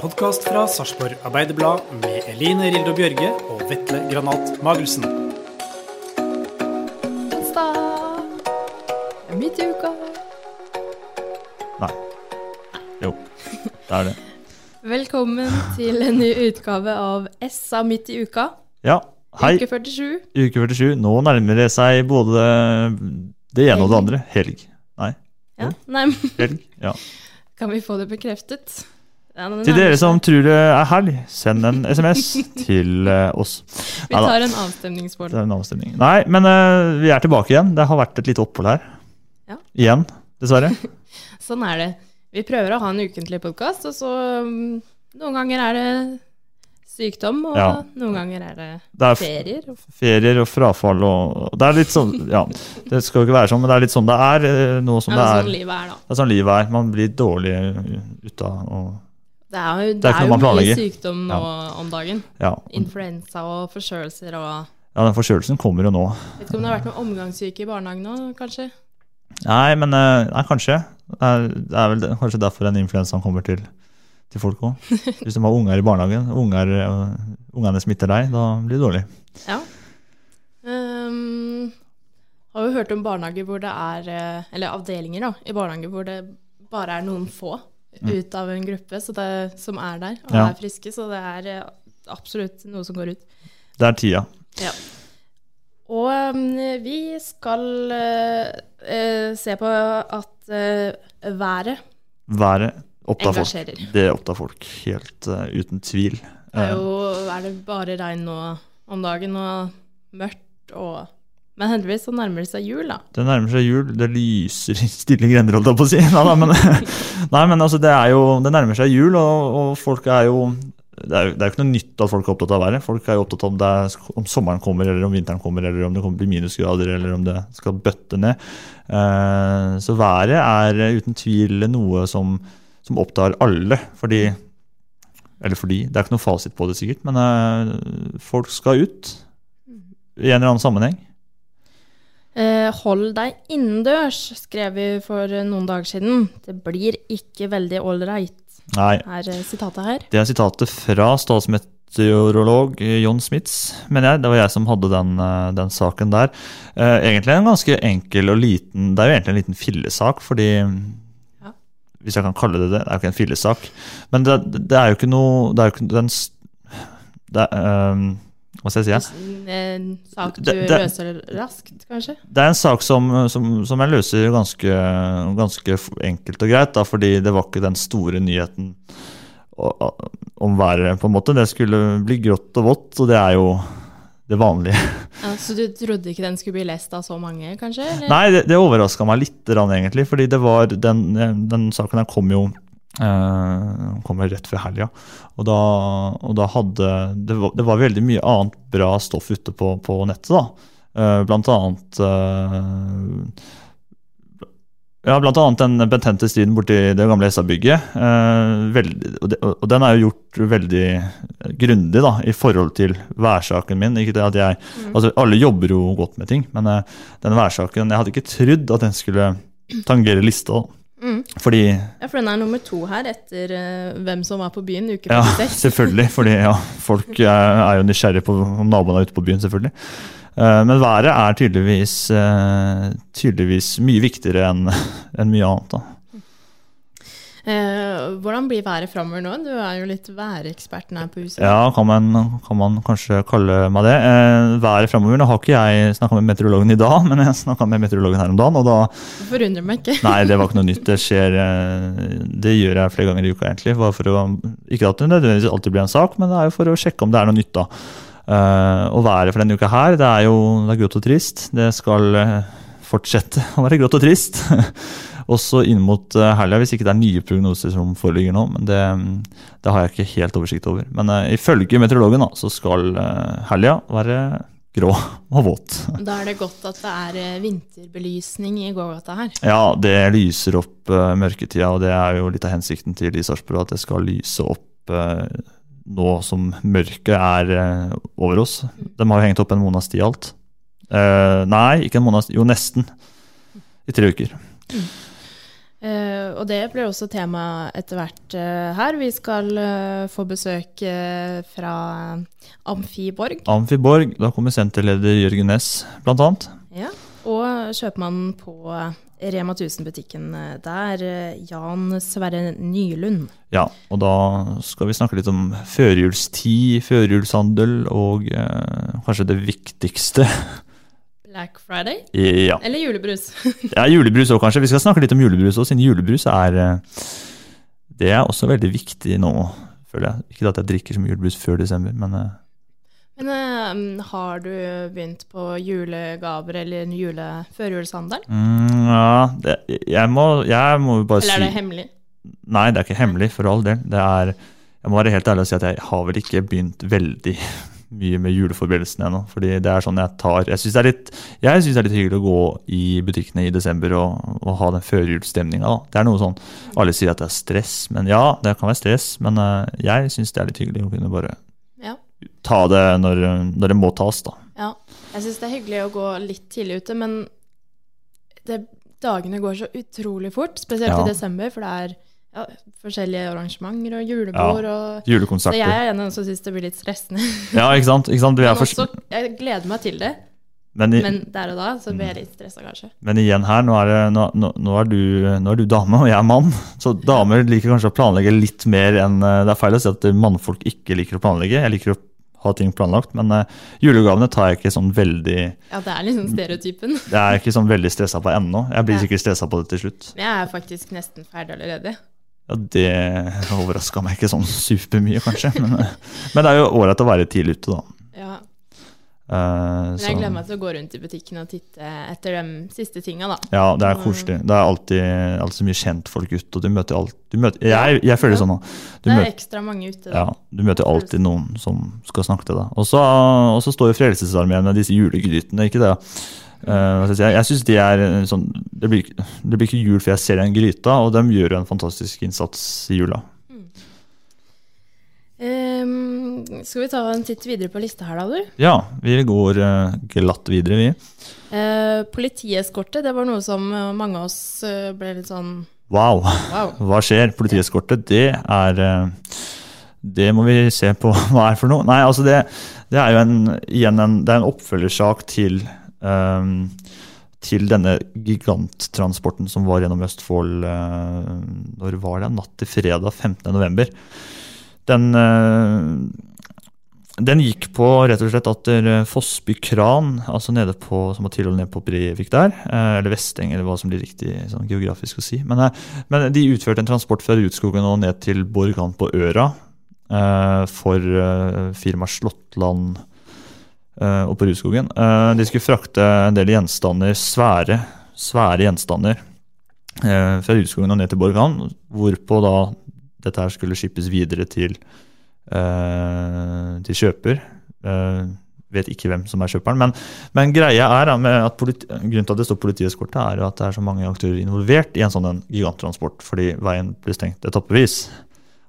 Podkast fra Sarpsborg Arbeiderblad med Eline Rildo Bjørge og Vetle Granat Magelsen. onsdag. Midt i uka. Nei. Jo, det er det. Velkommen til en ny utgave av SA midt i uka. Ja, hei. Uke 47. Uke 47. Nå nærmer det seg både det ene og det andre. Helg. Nei, Ja. Nei, helg. Ja. kan vi få det bekreftet? Ja, Til dere som tror det er helg, send en SMS til eh, oss. Vi tar en avstemningspoll. en avstemning. Nei, men uh, vi er tilbake igjen. Det har vært et lite opphold her. Ja. Igjen, dessverre. Sånn er det. Vi prøver å ha en ukentlig podkast, og så um, noen ganger er det sykdom, og Ja. noen ganger er det Det er ferier. ferier og frafall og Det er litt sånn Ja, det skal jo ikke være sånn, men det er litt sånn det er. Noe som Ja, det sånn er. livet er, da. Det er sånn livet er. Man blir dårlig ut av og Det er jo, det Det er jo mye planlegger. sykdom nå om dagen. Ja. Influensa og forkjølelser og ja, den forkjølelsen kommer jo nå. Vet ikke om det har vært noen omgangssyke i barnehagen nå, kanskje? Nei, men eh, nei, kanskje. Det er, det er vel kanskje derfor den influensaen kommer til, til folk òg. Hvis de har unger i barnehagen, unger, eh, ungene smitter deg, da blir det dårlig. Ja. Um, har jo hørt om barnehager hvor det er eh, Eller avdelinger da, i barnehager hvor det bare er noen få ut av en gruppe så det, som er der og Mm. Ja. er friske. Så det er eh, absolutt noe som går ut. Det er tida. Ja. Og ehm, vi skal uh, se på at uh, været Været opptar folk. engasjerer. Det opptar folk, helt uten tvil. Det er jo er det bare regn nå om dagen og mørkt og Men heldigvis så nærmer det seg jul, da. det nærmer seg jul, det lyser i stille grender, holdt jeg på å si. Nei, men, nei, men altså, det jo Det nærmer seg jul, og, og folk er jo det er, jo- det er jo ikke noe nytt at folk er opptatt av været. Folk er jo opptatt av om, er, om sommeren kommer, eller om vinteren kommer, eller om det kommer til minusgrader, eller om det skal bøtte ned. Uh, så været er eh, uten tvil noe som, som opptar alle. Fordi Eller fordi, det er ikke noe fasit på det sikkert, men uh, folk skal ut i en eller annen sammenheng. Eh, hold deg innendørs, skrev vi for eh, noen dager siden. Det blir ikke veldig ålreit, Nei, er eh, sitatet her. Det er sitatet fra statsmeteorolog John Smits, mener jeg. Det var jeg som hadde den, den saken der. Egentlig en ganske enkel og liten Det er jo egentlig en liten fillesak, fordi Ja. Hvis jeg kan kalle det det. Det er jo ikke en fillesak. Men det, det er jo ikke noe Det er jo ikke den det, er, eh, Hva skal jeg si? En sak du Det- det- løser raskt, kanskje? Det er en sak som, som, som jeg løser ganske, ganske enkelt og greit, da, fordi det var ikke den store nyheten om været, på en måte. Det skulle bli grått og vått, og det er jo det vanlige. Ja, så du trodde ikke den skulle bli lest av så mange, kanskje? Eller? Nei, det, det overraska meg litt, egentlig, fordi det var den, den saken her kom jo eh, kom jo rett før helga. Og og da hadde det var, det var veldig mye annet bra stoff ute på, på nettet, da. Eh, blant annet eh, ja, blant annet den betente striden borti det gamle Hessa-bygget. Eh, og, den er jo gjort veldig grundig da, i forhold til værsaken min. Ikke det at jeg, altså Alle jobber jo godt med ting, men eh, den værsaken Jeg hadde ikke trodd at den skulle tangere lista. da. Mm. Fordi Ja, for den er nummer to her, etter uh, hvem som var på byen uke Ja, selvfølgelig. Fordi ja, folk er, er jo nysgjerrige på om naboene er ute på byen, selvfølgelig. Uh, Men været er tydeligvis, uh, tydeligvis mye viktigere enn enn mye annet. da. Eh, hvordan blir været framover nå? Du er jo litt væreksperten her på huset. Ja, kan man, kan man kanskje kalle meg det. Eh, været framover Nå har ikke jeg snakka med meteorologen i dag, men jeg snakka med meteorologen her om dagen. og da Det forundrer meg ikke. Nei, det var ikke noe nytt. Det skjer eh, Det gjør jeg flere ganger i uka, egentlig. Bare for å, ikke at det nødvendigvis alltid blir en sak, men det er jo for å sjekke om det er noe nytt, da. Eh, og været for denne uka her, det er jo det er grått og trist. Det skal fortsette å være grått og trist. Også inn mot eh, helga, hvis ikke det er nye prognoser som foreligger nå. Men det, det har jeg ikke helt oversikt over. Men uh, ifølge meteorologen da, så skal uh, helga være grå og våt. Da er det godt at det er vinterbelysning i gågata her. Ja, det lyser opp uh, mørketida, og det er jo litt av hensikten til i Sarpsborg at det skal lyse opp nå som mørket er over oss. De har jo hengt opp en Mona Stialt. Uh, nei, ikke en måned. Jo, nesten. I tre uker. Uh, og det blir også tema etter hvert uh, her. Vi skal uh, få besøk fra Amfiborg. Amfiborg. Da kommer senterleder Jørgen Næss, blant annet. Ja, og kjøpmannen på Rema 1000-butikken der, Jan Sverre Nylund. Ja, og da skal vi snakke litt om førjulstid, førjulshandel og kanskje det viktigste Black Friday? Ja. Eller julebrus? ja, julebrus òg, kanskje. Vi skal snakke litt om julebrus òg, siden julebrus er Det er også veldig viktig nå, føler jeg. Ikke at jeg drikker så mye julebrus før desember, men Men uh, har du begynt på julegaver eller jule førjulshandel? Mm, ja, det, jeg må jeg må bare si Eller er det hemmelig? Nei, det er ikke hemmelig, for all del. Det er Jeg må være helt ærlig og si at jeg har vel ikke begynt veldig mye med juleforberedelsene ennå. fordi det er sånn jeg tar Jeg syns det, det, er litt hyggelig å gå i butikkene i desember og, og ha den førjulsstemninga. Det er noe sånn Alle sier at det er stress, men ja, det kan være stress. Men uh, jeg syns det er litt hyggelig å kunne bare ja. ta det når, når, det må tas, da. Ja. Jeg syns det er hyggelig å gå litt tidlig ute, men det, dagene går så utrolig fort. Spesielt ja. i desember, for det er ja, forskjellige arrangementer og julebord. Ja, og, julekonserter. Så jeg er en av dem som syns det blir litt stressende. ja, ikke sant? Ikke sant? Også, jeg gleder meg til det. Men, i, men, der og da så blir jeg litt stressa, kanskje. Men igjen her, nå er, det, nå, nå, er du, nå er, du, dame, og jeg er mann. Så damer liker kanskje å planlegge litt mer enn eh, Det er feil å si at mannfolk ikke liker å planlegge. Jeg liker å ha ting planlagt, men uh, julegavene tar jeg ikke sånn veldig Ja, det er liksom stereotypen. jeg er ikke sånn veldig stressa på ennå. Jeg blir ja. sikkert stressa på det til slutt. Jeg er faktisk nesten ferdig allerede. Ja, Det overraska meg ikke sånn supermye, kanskje. Men, men, det er jo ålreit å være tidlig ute, da. Ja. Uh, men jeg gleder meg til å gå rundt i butikken og titte etter de siste tinga, da. Ja, det er koselig. Det er alltid, alltid så mye kjentfolk ute, og du møter alltid du møter, jeg, jeg, føler det sånn nå. Det er ekstra mange ute. Da. Ja, du møter alltid noen som skal snakke til deg. Og så, og så står jo Frelsesarmeen med disse julegrytene, ikke det? Uh, jeg jeg synes de er sånn det blir, det blir, ikke jul før jeg ser en gryta, og de gjør en fantastisk innsats i jula. Mm. Um, skal vi ta en titt videre på lista her, da, du? Ja, vi går uh, glatt videre, vi. Uh, Politieskorte, det var noe som mange av oss ble litt sånn wow. wow. Hva skjer? Politieskorte, det er Det må vi se på hva er for noe. Nei, altså det, det er jo en, igjen en, det er en oppfølgersak til til denne giganttransporten som var gjennom Østfold Når var det? Natt til fredag 15.11. Den, den gikk på rett og slett at Fossby kran, altså nede på, som var tilholdt nede på Brevik der, eller Vesteng, eller hva som blir riktig sånn geografisk å si. Men, men, de utførte en transport fra Rudskogen og ned til Borgan på Øra for firmaet Slåttland og på Rudskogen. De skulle frakte en del gjenstander, svære, svære gjenstander, fra Rudskogen og ned til Borgan, hvorpå da dette her skulle skippes videre til, til kjøper. Vet ikke hvem som er kjøperen. Men, men greia er at politi, grunnen til at det står politieskorte, er at det er så mange aktører involvert i en sånn giganttransport, fordi veien blir stengt etappevis.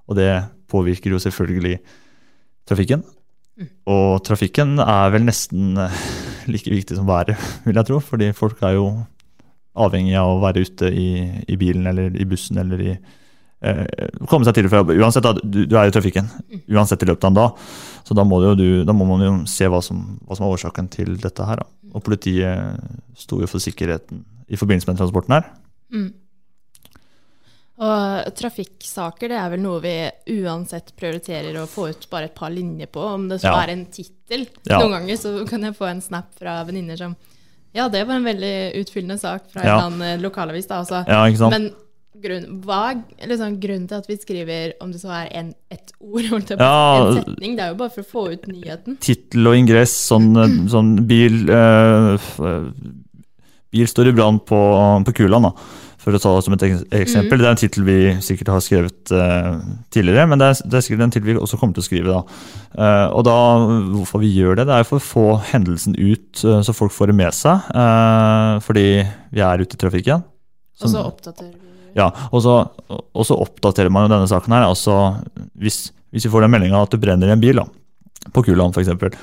Og det påvirker jo selvfølgelig trafikken. Og trafikken er vel nesten like viktig som været, vil jeg tro. Fordi folk er jo avhengig av å være ute i, i bilen eller i bussen eller i eh, komme seg til og fra jobb. Uansett, da, du, du, er i trafikken uansett i løpet av en dag. Så da må, du, da må man jo se hva som, hva som, er årsaken til dette her. Da. Og politiet sto jo for sikkerheten i forbindelse med transporten her. Mm. Og trafikksaker det er vel noe vi uansett prioriterer å få ut bare et par linjer på, om det så Ja. er en tittel. Ja. Noen ganger så kan jeg få en snap fra venninner som Ja, det var en veldig utfyllende sak fra Ja. en annen eh, lokalavis, da. Altså. Men grunn, hva er liksom, grunnen til at vi skriver om det så er en, et ord, holdt jeg på, en setning? Det er jo bare for å få ut nyheten. Tittel og ingress, sånn, sånn bil øh, Bil står i brann på, på Kuland, da. For å ta det som et eksempel. eksempel. Det er en tittel vi sikkert har skrevet uh, tidligere, men det er, det er sikkert en tittel vi også kommer til å skrive da. Uh, og da, hvorfor vi gjør det, det er for å få hendelsen ut, uh, så folk får det med seg. fordi vi er ute i trafikken. Og så oppdaterer vi ja, og så, og så oppdaterer man jo denne saken her. Altså, hvis, hvis vi får den meldinga at det brenner i en bil, da, på Kuland f.eks.,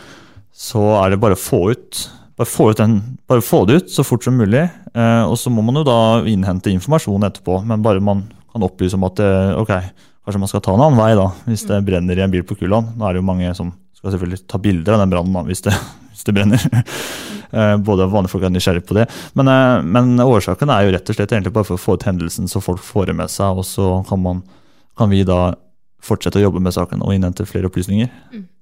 så er det bare å få ut bare få, den, bare få det ut så fort som mulig. Eh, og så må man jo da innhente informasjon etterpå. Men bare man kan opplyse om at eh, ok, kanskje man skal ta en annen vei da, hvis det brenner i en bil på Kulan. Nå er det jo mange som skal selvfølgelig ta bilder av den brannen hvis det, hvis det brenner. Eh, Både vanlige folk er nysgjerrige på det. Men, eh, men årsaken er jo rett og slett egentlig bare for å få ut hendelsen så folk får det med seg. Og så kan, man, kan vi da fortsette å jobbe med saken og innhente flere opplysninger.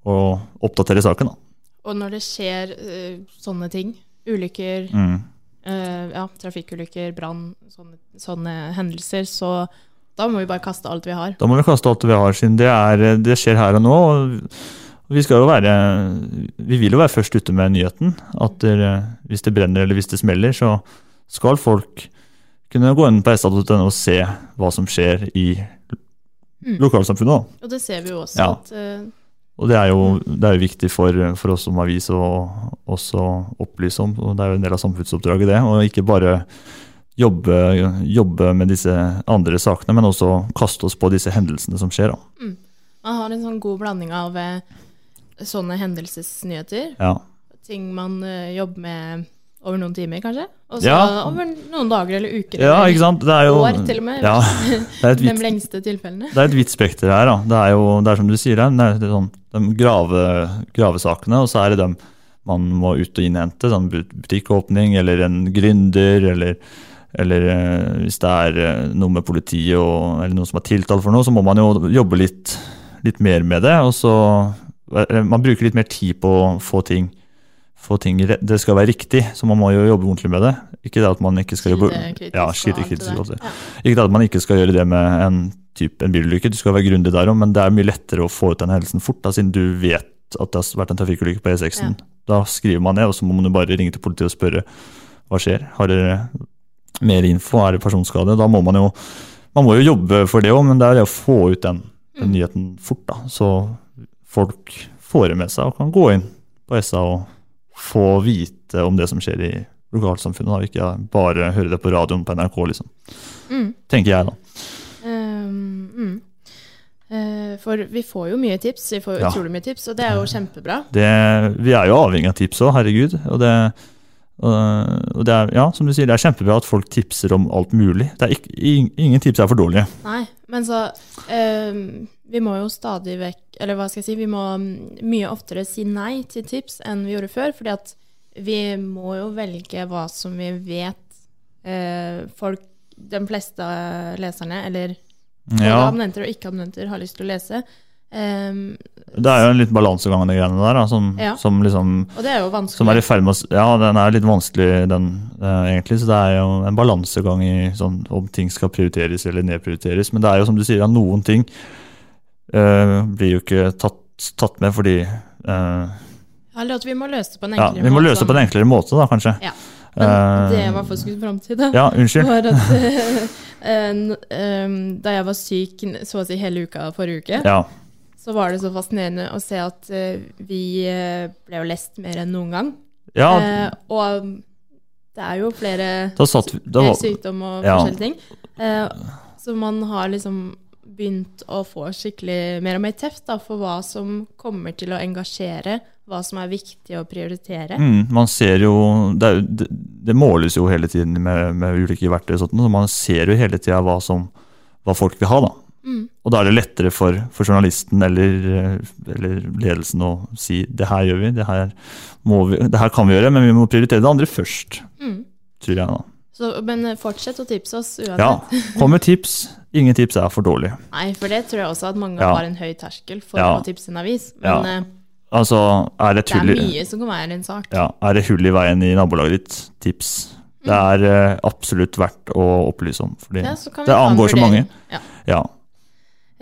Og oppdatere saken. da. Og når det skjer uh, sånne ting, ulykker, Mm. uh, ja, trafikkulykker, brann, sånne, sånne hendelser, så da må vi bare kaste alt vi har. Da må vi kaste alt vi har, siden det, er, det skjer her og nå. og vi skal jo være Vi vil jo være først ute med nyheten. At det, hvis det brenner eller hvis det smeller, så skal folk kunne gå inn på sa.no og se hva som skjer i lokalsamfunnet. da. Og det ser vi jo også. Ja. At, eh, Og det er jo, det er jo viktig for, for oss som avis å også opplyse om. og Det er jo en del av samfunnsoppdraget, det. Og ikke bare jobbe, jobbe med disse andre sakene, men også kaste oss på disse hendelsene som skjer. Da. man har en sånn god blanding av eh, sånne hendelsesnyheter, Ja. ting man eh, jobber med over noen timer, kanskje, og så Ja. over noen dager eller uker. ja, ikke sant? Det er jo, År, til og med. Ja, det er et De lengste tilfellene. det er et vidt spekter her. Da. Det er jo det er som du sier, det er, sånn, de grave, gravesakene, og så er det dem man må ut og innhente. Sånn butikkåpning eller en gründer, eller, eller eh, hvis det er eh, noe med politiet og, eller noen som er tiltalt for noe, så må man jo jobbe litt, litt mer med det. og så eller Man bruker litt mer tid på å få ting få ting Det skal være riktig, så man må jo jobbe ordentlig med det. Ikke det at man ikke skal jobbe ja, det. Ja. Ikke det at man ikke skal gjøre det med en typ, en bilulykke, du skal være grundig der òg, men det er mye lettere å få ut den hendelsen fort, da, siden du vet at det har vært en trafikkulykke på E6-en. Da skriver man ned, og så må man jo bare ringe til politiet og spørre hva skjer. Har dere mer info? Er det personskade? Da må man jo man må jo jobbe for det òg, men det er det å få ut den, den nyheten fort, da. Så folk får det med seg og kan gå inn på SA og få vite om det som skjer i lokalsamfunnet, og ikke bare høre det på radioen på NRK, liksom. Mm. Tenker jeg, da. Um, mm. Eh, for vi får jo mye tips, vi får Ja. utrolig mye tips, og det er jo kjempebra. Det, vi er jo avhengig av tips òg, herregud. Og det, og det er, ja, som du sier, det er kjempebra at folk tipser om alt mulig. Det ikke, ingen tips er for dårlige. Nei, men så ehm, Vi må jo stadig vekk Eller hva skal jeg si Vi må mm, mye oftere si nei til tips enn vi gjorde før, fordi at vi må jo velge hva som vi vet eh, folk De fleste leserne, eller Ja, abonnenter og ikke-abonnenter, har lyst til å lese. Um, det er jo en litt balansegang i de greiene der, da, som, Ja. som liksom og det er jo vanskelig. som er å Ja, den er litt vanskelig, den eh, egentlig. Så det er jo en balansegang i sånn, om ting skal prioriteres eller nedprioriteres. Men det er jo som du sier, noen ting blir jo ikke tatt, tatt med fordi eh, Eller at vi må løse det på en Ja, enklere vi må måte. løse det på en enklere måte, da, kanskje. Ja. Men Eh, det jeg var for skulle fram til, da, Ja, unnskyld. var at eh, da jeg var syk så å si hele uka forrige uke, Ja. så var det så fascinerende å se at eh, vi eh, ble jo lest mer enn noen gang. ja Eh, og det er jo flere da satt da sykdom og ja. forskjellige ting. Eh, så man har liksom begynt å få skikkelig mer og mer teft da, for hva som kommer til å engasjere, hva som er viktig å prioritere. mm, Man ser jo det, jo det, måles jo hele tiden med, med ulike verktøy, og sånt, så man ser jo hele tida hva, hva folk vil ha. da. Mm. Og da er det lettere for, for journalisten eller, eller ledelsen å si det her gjør vi, det her, må vi, det her kan vi gjøre, men vi må prioritere det andre først. Mm. Tror jeg da. Så, men eh, fortsett å tipse oss uansett. Ja, kom med tips. Ingen tips er for dårlig. Nei, for det tror jeg også at mange Ja. har en høy terskel for Ja. å tipse en avis. Men ja. Altså, er det, det er mye som kan være en sak. ja, er det hull i veien i nabolaget ditt? Tips. Det er uh, absolutt verdt å opplyse om, fordi det angår så mange. Ja. Ja.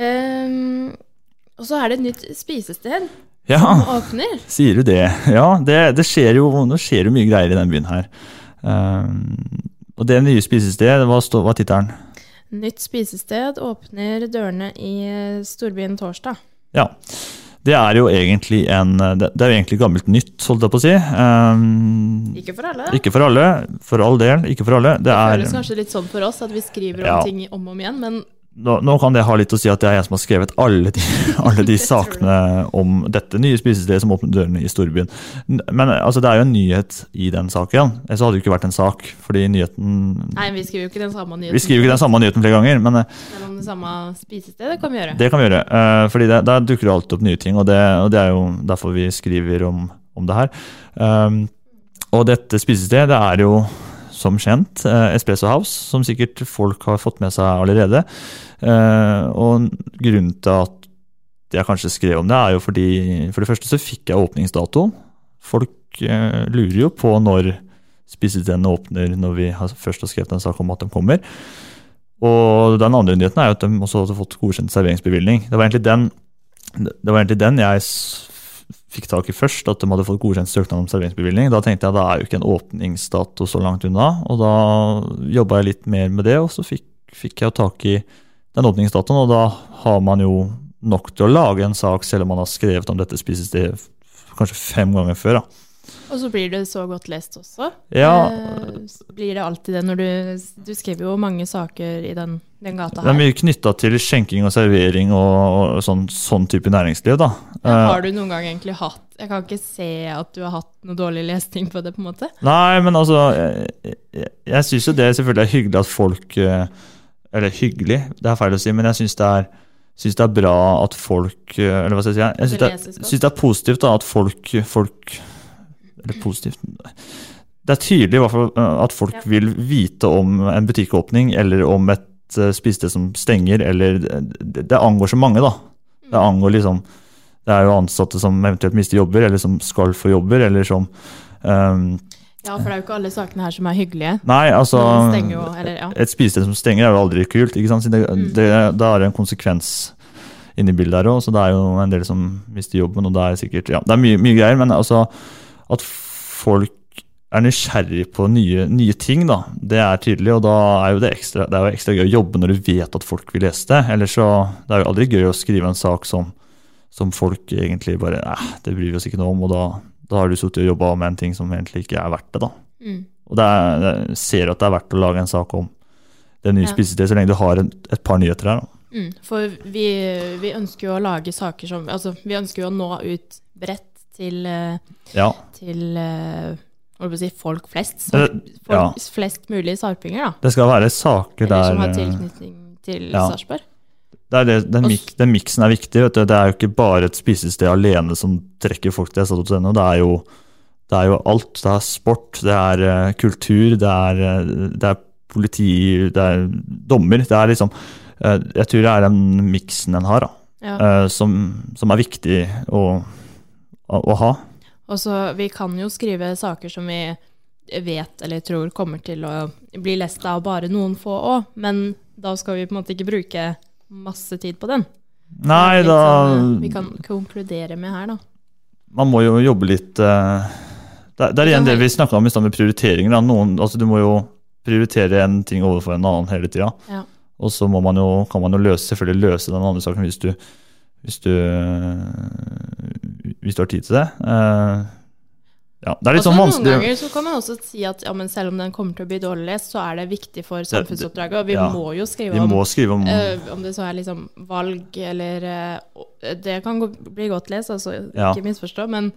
Ehm, og så er det et nytt spisested ja. som åpner. Sier du det? Ja, det, det skjer jo, nå skjer jo mye greier i den byen her. Um, og det nye spisestedet, hva, hva er tittelen? Nytt spisested åpner dørene i eh, storbyen torsdag. Ja. Det er jo egentlig en Det det er jo egentlig gammelt nytt, holdt jeg på å si. Um, Ikke for alle. ikke for alle, for all del. Ikke for alle. Det Det er, føles kanskje litt sånn for oss at vi skriver om Ja. ting om og om igjen, men nå, nå kan det ha litt å si at det er jeg som har skrevet alle de, alle de sakene om dette nye spisestedet som åpner dørene i storbyen. Men altså, det er jo en nyhet i den saken. Ellers hadde det ikke vært en sak, fordi nyheten Nei, vi skriver jo ikke den samme nyheten. Vi skriver jo ikke den samme nyheten flere ganger, men eh, Men om det samme spisestedet kan vi gjøre. det kan vi gjøre. Uh, fordi det, der dukker det alltid opp nye ting, og det, og det er jo derfor vi skriver om, om det her. Um, og dette spisestedet det er jo som kjent eh, Espresso House, som sikkert folk har fått med seg allerede. Eh, og grunnen til at jeg kanskje skrev om det, er jo fordi For det første så fikk jeg åpningsdato. Folk eh, lurer jo på når spisestedene åpner, når vi først har skrevet en sak om at de kommer. Og den andre nyheten er jo at de også hadde fått godkjent serveringsbevilgning. Det var egentlig den, var egentlig den jeg fikk tak i først, at de hadde fått godkjent søknad om serveringsbevilgning. Da tenkte jeg at det er jo ikke en åpningsdato så langt unna, og da jobba jeg litt mer med det, og så fikk, fikk jeg tak i den åpningsdatoen, og da har man jo nok til å lage en sak, selv om man har skrevet om dette spisestedet kanskje fem ganger før. da. Og så blir det så godt lest også. Ja. Eh, blir det alltid det når du Du skriver jo mange saker i den, den gata Det er mye knytta til skjenking og servering og, og sånn, sånn type næringsliv, da. Men Eh, har du noen gang egentlig hatt Jeg kan ikke se at du har hatt noe dårlig lesning på det, på en måte. Nei, men altså Jeg, jeg, jeg syns jo det selvfølgelig er hyggelig at folk eh, Eller hyggelig, det er feil å si, men jeg syns det er Syns det er bra at folk Eller hva skal jeg si? Jeg syns det, det er positivt da, at folk, folk Eller positivt Det er tydelig i hvert fall eh, at folk Ja. vil vite om en butikkåpning eller om et eh, spisested som stenger, eller det, det angår så mange, da. Det Mm. angår liksom Det er jo ansatte som eventuelt mister jobber, eller som skal få jobber, eller som um, Ja, for det er jo ikke alle sakene her som er hyggelige. Nei, altså jo, eller ja. Et spisested som stenger, er jo aldri kult. ikke sant? Det, Mm. det, da er det en konsekvens inni bildet her òg, så det er jo en del som mister jobben. og Det er sikkert, ja, det er mye, mye greier, men altså at folk er nysgjerrig på nye, nye ting, da, det er tydelig. Og da er jo det ekstra, det er jo ekstra gøy å jobbe når du vet at folk vil lese det. Ellers så Det er jo aldri gøy å skrive en sak som, som folk egentlig bare eh, det bryr vi oss ikke noe om, og da, da har du sittet og jobba med en ting som egentlig ikke er verdt det, da. Mm. Og det er, jeg ser at det er verdt å lage en sak om det nye Ja. spisestedet, så lenge du har et, et par nyheter her. Mm, for vi, vi ønsker jo å lage saker som Altså, vi ønsker jo å nå ut bredt til, eh, Ja. til eh, si, folk flest. Folk, ja. Flest mulig sarpinger, da. Det skal være saker Eller der som har eh, tilknytning til ja. Sarpsborg. det det, den, mik, den miksen er viktig. Vet du. Det er jo ikke bare et spisested alene som trekker folk til SA.no. Det er jo det er jo alt. Det er sport, det er kultur, det er, det er politi, det er dommer. Det er liksom Jeg tror det er den miksen en har, da, Ja. som, som er viktig å, å, å ha. Og så Vi kan jo skrive saker som vi vet eller tror kommer til å bli lest av bare noen få òg, men da skal vi på en måte ikke bruke masse tid på den. Nei, da sånn, eh, Vi kan konkludere med her, da. man må jo jobbe litt uh, Det er- det er igjen det vi snakka om i stad med prioriteringer. Noen, altså, du må jo prioritere en ting overfor en annen hele tida. Ja. Og så må man jo, kan man jo løse, selvfølgelig løse den andre saken hvis du, hvis du, hvis du har tid til det. Eh, ja, det er litt sånn vanskelig... Noen ganger så kan man også si at ja, men selv om den kommer til å bli dårlig lest, så er det viktig for samfunnsoppdraget. Og vi ja. må jo skrive Vi om skrive om eh, om det så er liksom valg eller eh, Det kan gå, bli godt lest, altså, ikke misforstå, men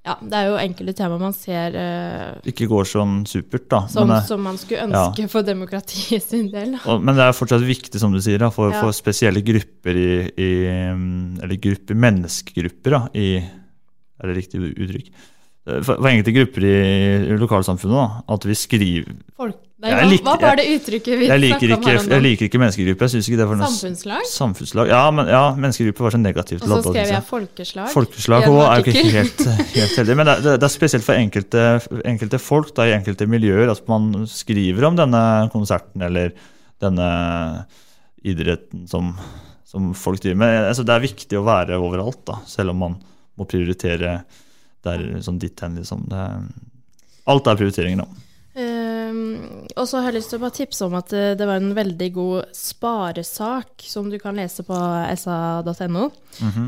ja, det er jo enkelte tema man ser uh, Ikke går sånn supert, da. som, Men, eh, som man skulle ja. ønske for demokratiet sin del. Og, men det er fortsatt viktig, som du sier, da, for, Ja. for spesielle grupper i, i mm, Eller grupper, menneskegrupper, da, i Er det riktig uttrykk? For, for enkelte grupper i lokalsamfunnet, da, at vi skriver Folk, nei, hva, liker- hva var det uttrykket vi snakka om her om jeg liker ikke menneskegrupper. Jeg synes ikke det var noe Samfunnslag? Samfunnslag. Ja, men, ja, menneskegrupper var så negativt. Og så skrev jeg folkeslag. Folkeslag i er jo ikke helt, helt heldig. Men det, det, det er spesielt for enkelte, enkelte folk da, i enkelte miljøer at man skriver om denne konserten eller denne idretten som, som folk driver med. Altså, det er viktig å være overalt, da, selv om man må prioritere der sånn ditt hen. Liksom. Det, alt er prioriteringer, da. Um, og så har jeg lyst til å bare tipse om at det, det var en veldig god sparesak som du kan lese på sa.no. Mm -hmm.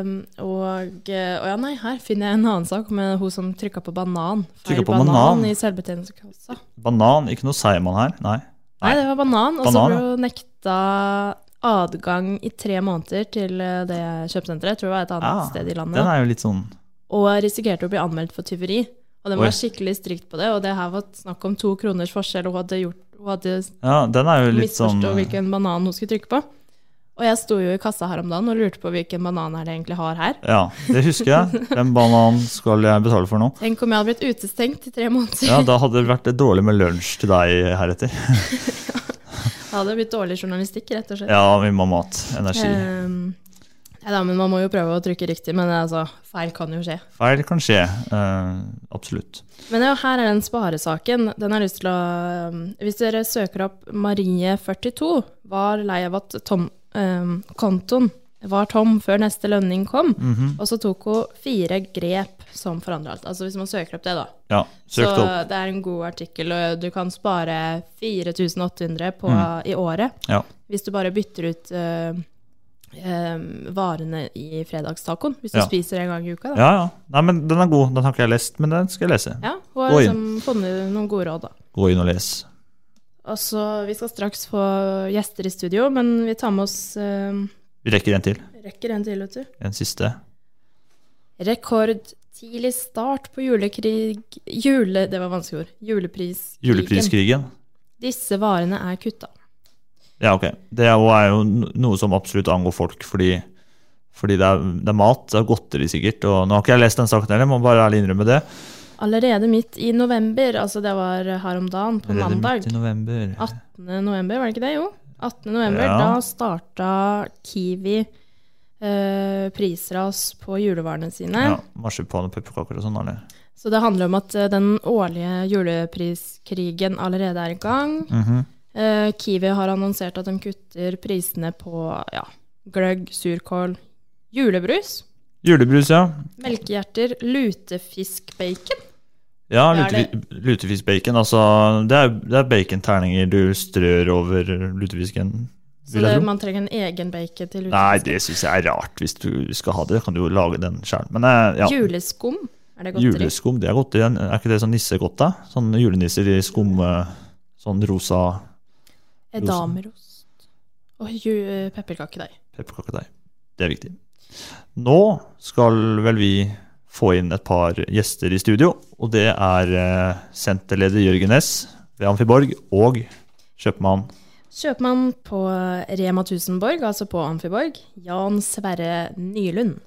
um, og, og ja, nei, her finner jeg en annen sak med hun som trykka på banan. Feil på banan? i selvbetjeningskassa. Banan, ikke noe Seiman her? Nei. Nei, det var banan. Og så ble hun nekta adgang i tre måneder til eh, det kjøpesenteret. Jeg tror det var et annet ja, sted i landet. Den er jo litt sånn Og risikerte å bli anmeldt for tyveri. Og den var skikkelig strikt på det. Og det her var snakk om to kroners forskjell, og hun hadde, gjort, hun hadde Ja, den er jo litt sånn hvilken banan hun skulle trykke på. Og jeg sto jo i kassa her om dagen og lurte på hvilken banan det jeg egentlig har her. Ja, det husker jeg. Hvem banan skal jeg betale for nå? Tenk om jeg hadde blitt utestengt i tre måneder. Ja, da hadde det vært dårlig med lunsj til deg heretter. Det hadde blitt dårlig journalistikk, rett og slett. Ja, vi må ha mat. Energi. Ehm, Nei da, men man må jo prøve å trykke riktig, men altså, feil kan jo skje. Feil kan skje. uh, absolutt. Men ja, her er den sparesaken. Den har lyst til å um, Hvis dere søker opp Marie42, var lei av at tom, um, kontoen var tom før neste lønning kom. Mhm. Og så tok hun fire grep som forandra alt. Altså hvis man søker opp det, da. Ja, Så opp. det er en god artikkel, og du kan spare 4800 på, Mm. i året. Ja. Hvis du bare bytter ut uh, um, varene i fredagstacoen. Hvis du Ja. spiser en gang i uka, da. Ja, ja. Nei, men Den er god. Den har ikke jeg lest, men den skal jeg lese. Ja, hun har liksom funnet noen gode råd, da. Gå inn og les. Altså, Vi skal straks få gjester i studio, men vi tar med oss eh, Vi rekker en til. Rekker en til, vet du. En siste. Rekordtidlig start på julekrig Jule... Det var vanskelig ord. Julepriskrigen. Julepriskrigen. Disse varene er kutta. Ja, ok. Det er jo, er jo noe som absolutt angår folk, fordi, fordi det, er, det er mat, det er godteri sikkert. Og nå har ikke jeg lest den saken heller, må bare ærlig innrømme det. Allerede midt i november, altså det var her om dagen, på Allerede mandag. midt i november. 18. november, var det ikke det? Jo. 18. november, Ja. da starta Kiwi eh, prisras på julevarene sine. Ja, Marsipan og pepperkaker og sånn, eller? Så det handler om at eh, den årlige julepriskrigen allerede er i gang. Mhm. Eh, Kiwi har annonsert at de kutter prisene på ja, gløgg, surkål, julebrus, Julebrus, ja. melkehjerter, lutefiskbacon. Ja, lutefi- lutefiskbacon. Altså, det er, det er baconterninger du strør over lutefisken. Så det, man trenger en egen bacon til Nei, det syns jeg er rart. Hvis du skal ha det, kan du jo lage den sjøl. Eh, ja. Juleskum, er det godteri? Juleskum, det er godt. det Er er ikke det sånn nissegodt, da? Sånn julenisser i skum, eh, sånn rosa Edamerost. Og pepperkakedeig. pepperkakedeig. Det er viktig. Nå skal vel vi få inn et par gjester i studio, og det er eh, senterleder Jørgen Næss ved Amfiborg og kjøpmann Kjøpmann på Rema 1000borg, altså på Amfiborg, Jan Sverre Nylund.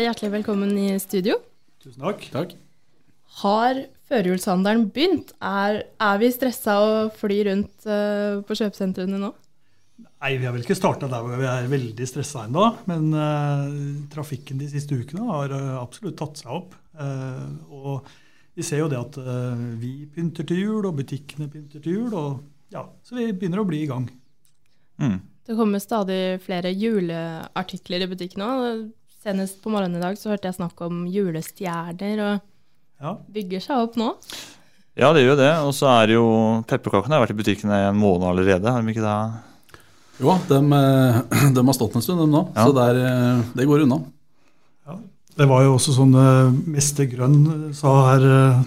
Hjertelig velkommen i studio. Tusen takk. takk. Har førjulshandelen begynt? Er, er vi stressa og flyr rundt uh, på kjøpesentrene nå? Nei, vi har vel ikke starta der hvor vi er veldig stressa ennå. Men uh, trafikken de siste ukene har uh, absolutt tatt seg opp. Eh, og vi ser jo det at vi pynter til jul, og butikkene pynter til jul. Og, ja, så vi begynner å bli i gang. Det kommer stadig flere juleartikler i butikken òg. Senest på morgenen i dag så hørte jeg snakk om julestjerner, og Ja. bygger seg opp nå. Ja, det gjør jo det. Og så er det jo pepperkakene har vært i butikkene i en måned allerede. Har de ikke det? Jo, de, har stått en stund, de nå. Ja. Så det, er, eh, det går unna. Det var jo også sånn eh, Mester Grønn sa her, eh,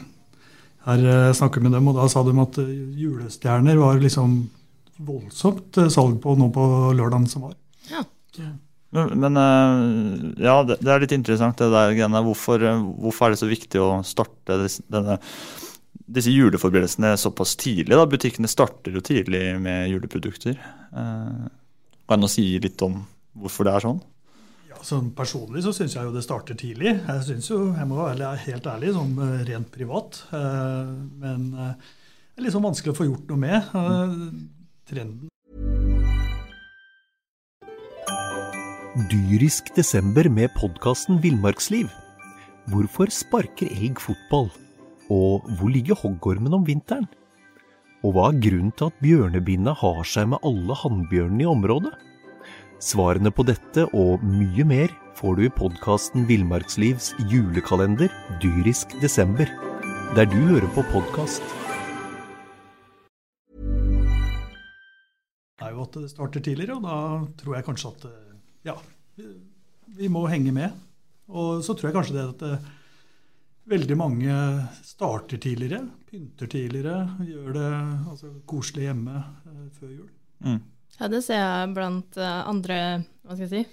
her snakker vi med dem, og da sa de at eh, julestjerner var liksom voldsomt eh, salg på nå på lørdagen som var. Men, men eh, ja, det, det er litt interessant det der greiene. Hvorfor, eh, hvorfor er det så viktig å starte denne, disse juleforberedelsene såpass tidlig? da? Butikkene starter jo tidlig med juleprodukter. Eh, kan du si litt om hvorfor det er sånn? Ja, sånn Personlig så syns jeg jo det starter tidlig. Jeg synes jo, jeg må være helt ærlig, sånn rent privat. Men det er litt sånn vanskelig å få gjort noe med. Trenden Dyrisk desember med podkasten Villmarksliv. Hvorfor sparker elg fotball? Og hvor ligger hoggormen om vinteren? Og hva er grunnen til at bjørnebinna har seg med alle hannbjørnene i området? Svarene på dette og mye mer får du i podkasten Villmarkslivs julekalender Dyrisk desember, der du hører på podkast. det starter tidligere, og da tror jeg kanskje at eh, ja, vi- vi må henge med. Og så tror jeg kanskje det at det, veldig mange starter tidligere, pynter tidligere, gjør det altså, koselig hjemme eh, før jul. Mm. Ja, det ser jeg blant eh, andre hva skal jeg si,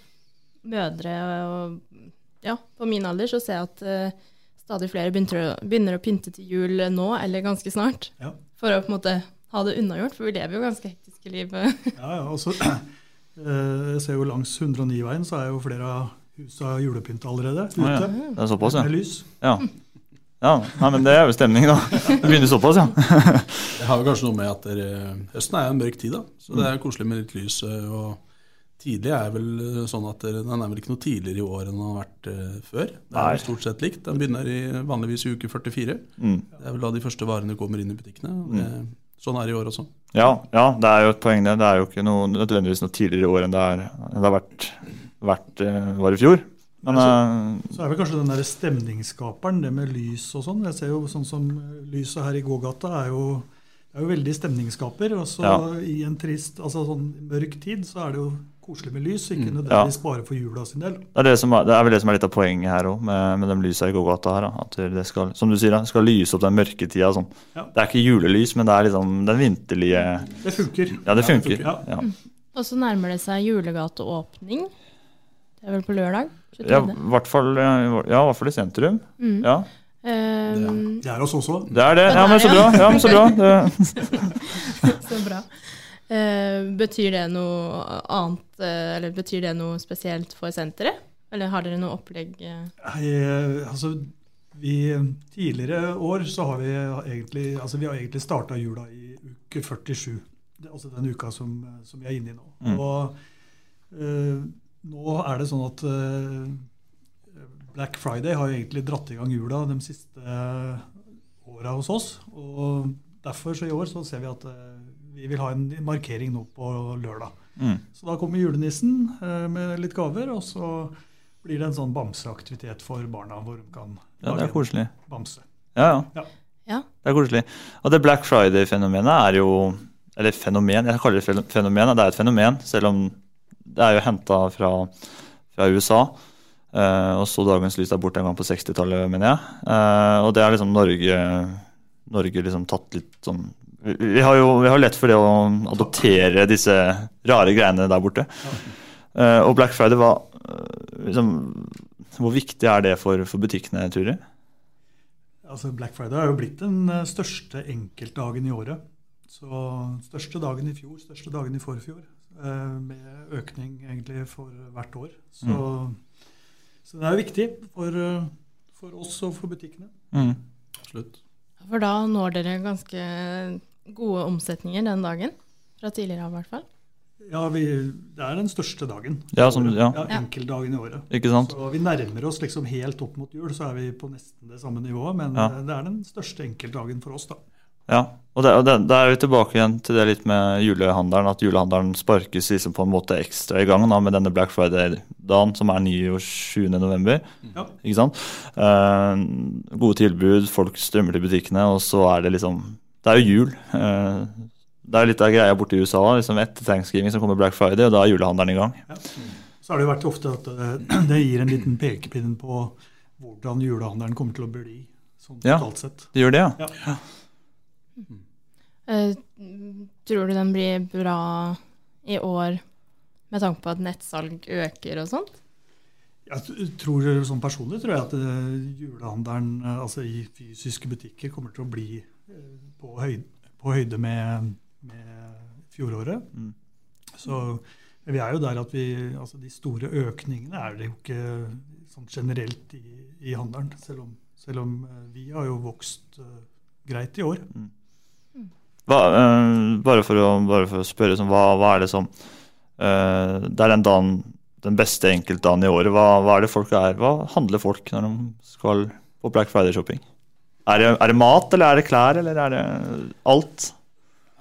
mødre. Og, ja, på min alder så ser jeg at eh, stadig flere begynner å, begynner å pynte til jul nå, eller ganske snart. Ja. For å på en måte ha det unnagjort, for vi lever jo ganske hektiske liv. Ja, ja, og så, eh, jeg ser jo langs 109-veien så er jo flere av husa julepynta allerede ute. Å ja, det er såpass, ja. Med lys. Ja. ja. Nei, men det er jo stemning, da. Det begynner såpass, ja. Det har jo kanskje noe med at dere, høsten er en mørk tid, da. Så det er koselig med litt lys. eh, Og tidlig er vel sånn at den er vel ikke noe tidligere i år enn den har vært eh, før. Det er vel stort sett likt. Den begynner i, vanligvis i uke 44. Mm. Det er vel da de første varene kommer inn i butikkene. og Det, Sånn er det i år også. Ja, ja, det er jo et poeng det. Det er jo ikke noe, nødvendigvis noe tidligere i år enn det, er, det har vært, vært eh, var i fjor. Men eh, Så er vel kanskje den der stemningsskaperen, det med lys og sånn. Jeg ser jo sånn som lyset her i gågata er jo, er jo veldig stemningsskaper. Og så Ja. i en trist, altså sånn mørk tid, så er det jo koselig med lys. Ikke nødvendigvis nødvendigvis bare for jula sin del. det er, det, som er, det er vel det som er litt av poenget her òg, med, med de lysa i gågata her. Da. At det skal, som du sier, da, skal lyse opp den mørketida. Sånn. Ja. Det er ikke julelys, men det er liksom den vinterlige Det funker. Ja, det funker. Ja. Ja. Og så nærmer det seg julegateåpning. Det er vel på lørdag? 23. Ja, i hvert fall, ja, i i sentrum. Mm. Ja. Um, Det er oss også. Det er det. Ja, men så bra. Ja, men så bra. Det, Så bra. Uh, betyr det noe annet, uh, eller betyr det noe spesielt for senteret? Eller har dere noe opplegg? eh? Nei, eh, altså, vi, tidligere år så har vi egentlig, altså vi har egentlig starta jula i uke 47. Det, altså den uka som, som vi er inne i nå. Mm. Og uh, nå er det sånn at eh, Black Friday har jo egentlig dratt i gang jula de siste uh, åra hos oss. Og derfor så i år så ser vi at eh, vi vil ha en markering nå på lørdag. Mm. Så da kommer julenissen eh, med litt gaver, og så blir det en sånn bamseaktivitet for barna hvor de kan Ja, det er koselig. bamse. Ja, ja. Ja. Ja. Det er koselig. Og det Black Friday-fenomenet er jo Eller fenomen, jeg kaller det fenomen. Det er et fenomen, selv om det er jo henta fra, fra USA. Eh, og så dagens lys der borte en gang på 60-tallet, mener jeg. Eh, og det er liksom Norge Norge liksom tatt litt sånn vi, har jo vi har lett for det å adoptere disse rare greiene der borte. Uh, og Black Friday eh, liksom, Hvor viktig er det for, for butikkene, Turi? Altså Black Friday har jo blitt den største enkeltdagen i året. Så største dagen i fjor, største dagen i forfjor. Uh, Med økning egentlig for hvert år. Så, så det er jo viktig for, eh, for oss og for butikkene. Mm. Absolutt. For da når dere ganske gode omsetninger den dagen. Fra tidligere av, i hvert fall. Ja, vi, det er den største dagen. Ja, som- ja. ja Enkeltdagen i året. Ikke sant? Så vi nærmer oss liksom helt opp mot jul, så er vi på nesten det samme nivået. Men Ja. eh, det er den største enkeltdagen for oss, da. Ja, og, det, og det, da er vi tilbake igjen til det litt med julehandelen. At julehandelen sparkes liksom på en måte ekstra i gang da, med denne Black Friday-dagen, som er 29. november. Ja. Ikke sant? Eh, gode tilbud, folk strømmer til butikkene, og så er det liksom Det er jo jul. Eh, det er litt av greia borte i USA. liksom Etter thanksgiving så kommer Black Friday, og da er julehandelen i gang. Ja. Så har det jo vært ofte at eh, det gir en liten pekepinn på hvordan julehandelen kommer til å bli. Sånn Ja, totalt sett. det gjør det, ja. ja. Eh, tror du den blir bra i år med tanke på at nettsalg øker og sånt? Jeg tror sånn Personlig tror jeg at eh, julehandelen eh, altså i fysiske butikker kommer til å bli på høyde, på høyde med, med fjoråret. Mm. Så vi er jo der at vi, altså de store økningene er det jo ikke sånn generelt i, i handelen. Selv om, selv om vi har jo vokst uh, greit i år. Mm. Hva, uh, bare, for å, bare, for å, spørre, sånn, hva, hva, er det som uh, Det er den dagen den beste enkeltdagen i året. Hva, hva, er det folk er? Hva handler folk når de skal på Black Friday-shopping? Er, er, det mat, eller er det klær, eller er det alt?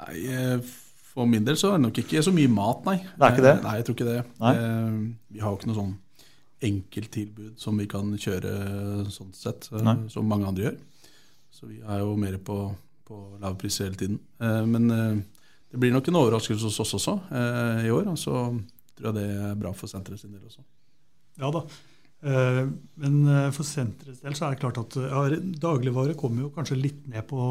Nei, For min del så er det nok ikke så mye mat, nei. Det er ikke det? Nei, jeg tror ikke det. Nei. Vi har jo ikke noe sånn enkelttilbud som vi kan kjøre sånn sett, nei. som mange andre gjør. Så vi er jo mer på, på lav pris hele tiden. Men det blir nok en overraskelse hos oss også i år. og så tror jeg det er bra for senteret sin del også. Ja da. Eh, men eh, for senterets del så er det klart at ja, dagligvare kommer jo kanskje litt ned på,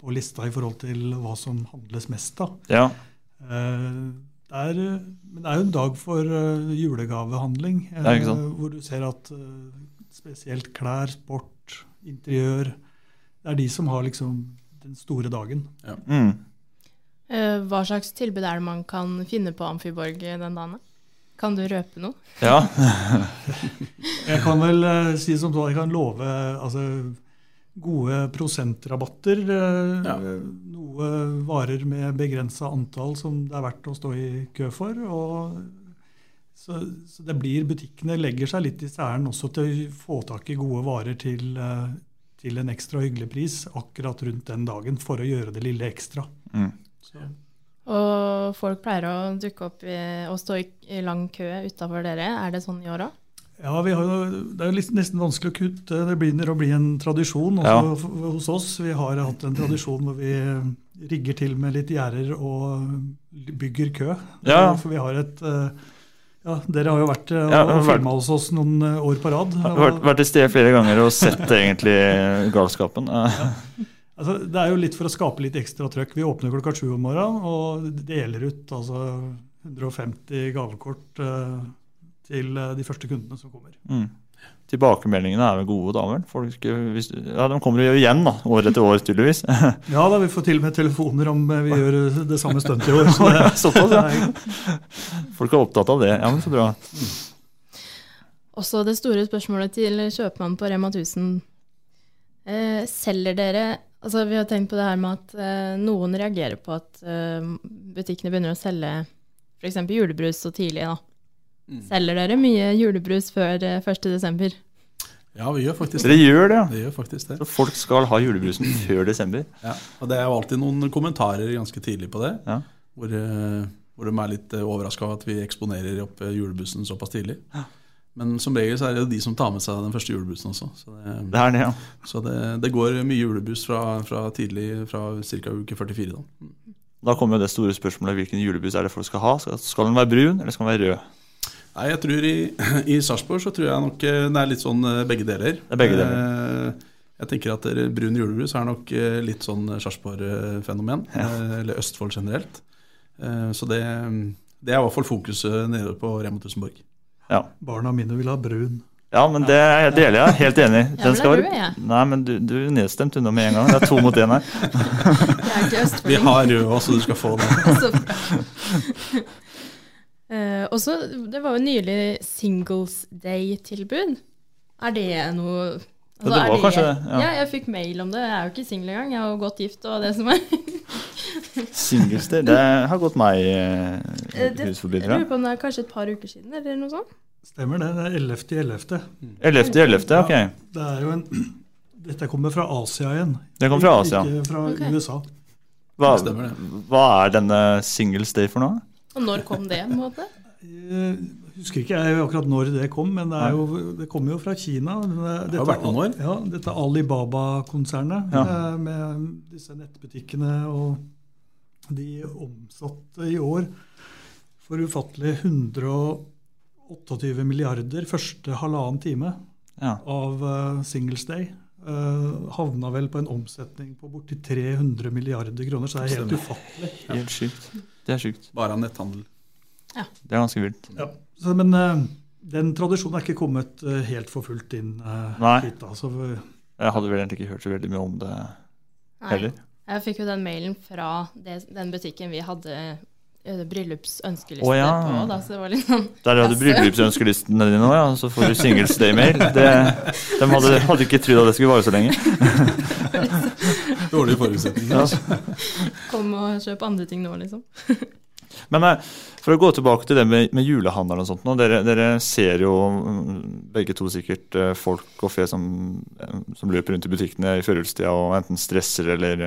på, lista i forhold til hva som handles mest av. Ja. Eh, det er, men det er jo en dag for julegavehandling, hvor du ser at spesielt klær, sport, interiør Det er de som har liksom den store dagen. Ja. Mm. Eh, hva slags tilbud er det man kan finne på Amfiborg den dagen? Kan du røpe noe? Ja. jeg kan vel uh, si som så, jeg kan love altså, gode prosentrabatter. Uh, ja. Noe varer med begrensa antall som det er verdt å stå i kø for. Og, så, så, det blir Butikkene legger seg litt i særen også til å få tak i gode varer til, uh, til en ekstra hyggelig pris akkurat rundt den dagen for å gjøre det lille ekstra. Mm. Så. Og folk pleier å dukke opp i, og stå i, i lang kø utafor dere. Er det sånn i år òg? Ja, jo, Det er jo nesten vanskelig å kutte. Det begynner å bli en tradisjon også ja. hos oss. Vi har hatt en tradisjon hvor vi rigger til med litt gjerder og bygger kø. Ja. For vi har et ja, Dere har jo vært og, ja, og filma hos oss noen år på rad. Har vært, vært til stede flere ganger og sett egentlig galskapen. Ja. Altså, det er jo litt for å skape litt ekstra trøkk. Vi åpner klokka sju om morgenen og deler ut altså, 150 gavekort uh, til de første kundene som kommer. Mm. Tilbakemeldingene er vel gode, da vel? Folk, hvis, ja, de kommer jo igjen, da, år etter år, tydeligvis. ja da, vi får til og med telefoner om vi gjør det samme stuntet i år. Så det, Såpass, ja. Folk er opptatt av det. Ja, men så bra. Også det store spørsmålet til kjøpmannen på Rema 1000. Eh, selger dere Altså, vi har tenkt på det her med at eh, noen reagerer på at eh, butikkene begynner å selge f.eks. julebrus så tidlig. da. Mm. Selger dere mye julebrus før uh, eh, 1.12.? Ja, vi gjør faktisk det. Dere gjør det, ja. Vi gjør faktisk det. Så folk skal ha julebrusen før desember? Ja, og det er jo alltid noen kommentarer ganske tidlig på det. Ja. Hvor, hvor de er litt overraska over at vi eksponerer opp julebrusen såpass tidlig. Ja. Men som regel så er det jo de som tar med seg den første julebrusen også. Så det, det er det, ja. Så det, det går mye julebrus fra, fra tidlig, fra ca. uke 44. Da. da kommer jo det store spørsmålet hvilken julebrus er det folk skal ha. Skal den være brun, eller skal den være rød? Nei, jeg tror I, i Sarpsborg så tror jeg nok eh, det er litt sånn eh, begge deler. Det er begge deler. Eh, jeg tenker at brun julebrus er nok litt sånn Sarpsborg-fenomen. Ja. Eller Østfold generelt. Så det, det er i hvert fall fokuset nede på Rema 1000 ja. Barna mine vil ha brun. Ja, men det deler jeg. Helt enig. Den skal være... ja. Nei, men du, du er nedstemt unna med en gang. Det er to mot én her. Vi har rød også, du skal få det. uh, også, det var jo nylig Singles Day-tilbud. Er det noe Altså, det var kanskje det. Ja. ja. jeg fikk mail om det. Jeg er jo ikke singel engang. Jeg er jo godt gift og det som er. Singles Day, det har gått meg uh, eh hus forbi. Jeg lurer på om det er kanskje et par uker siden, eller noe sånt? Stemmer det. Det er 11.11. 11. 11. 11. ok. Ja, det er jo en, dette kommer fra Asia igjen. Det kommer fra Asia. Ikke fra okay. USA. Hva, hva, er denne Singles Day for noe? Og når kom det? på en måte? Jeg husker ikke jeg akkurat når det kom, men det, jo, det kommer jo fra Kina. Dette, det har vært noen år. Ja, dette Alibaba-konsernet ja. med, med, disse nettbutikkene. Og de omsatte i år for ufattelig 128 milliarder første halvannen time ja. av uh, Singles Day. Uh, havna vel på en omsetning på borti 300 milliarder kroner, så det er helt ufattelig. Helt sykt. Det er sykt. Bare av netthandel. Ja. Det er ganske vilt. Ja. Så, men uh, den tradisjonen er ikke kommet uh, helt for fullt inn uh, hit. da. Så, jeg hadde vel egentlig ikke hørt så veldig mye om det heller. Jeg fikk jo den mailen fra det, den butikken vi hadde bryllupsønskeliste oh, ja. på. Da, så det var litt sånn Der hadde du bryllupsønskelistene dine òg, ja. Så får du singles day-mail. De hadde, hadde ikke trodd at det skulle vare så lenge. Dårlige forutsetninger. Ja. Kom og kjøp andre ting nå, liksom. Men eh, for å gå tilbake til det med, med julehandel og sånt. Nå, dere, dere ser jo mm, begge to sikkert eh, folk og fe som, eh, som løper rundt i butikkene i førjulstida og enten stresser eller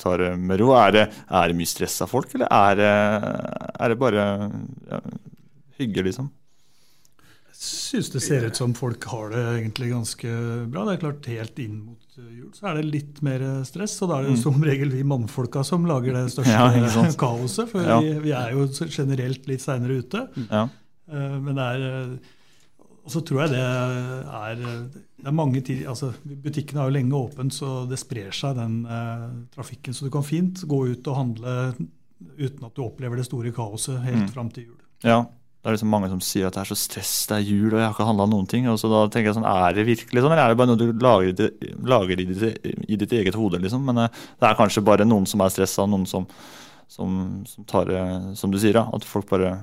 tar det med ro. Er det, er det mye stress av folk, eller er det, er det bare ja, hygge, liksom? Syns det ser ut som folk har det egentlig ganske bra. Det er klart Helt inn mot eh, jul så er det litt mer stress, og da er det jo Mm. som regel vi mannfolka som lager det største Ja, kaoset. For Ja. vi, vi er jo generelt litt seinere ute. Ja. Eh, Men det er eh, Og så tror jeg det er Det er mange tid, altså Butikkene er jo lenge åpent, så det sprer seg, den eh, trafikken. Så du kan fint gå ut og handle uten at du opplever det store kaoset helt Mm. fram til jul. Ja, det er liksom mange som sier at det er så stress, det er jul og jeg har ikke handla noen ting. Og så da tenker jeg sånn, Er det virkelig sånn, eller er det bare noe du lager i, ditt- lager i, ditt, i ditt eget hode? liksom? Men eh, det er kanskje bare noen som er stressa, noen som, som, som tar det som du sier, da. At folk bare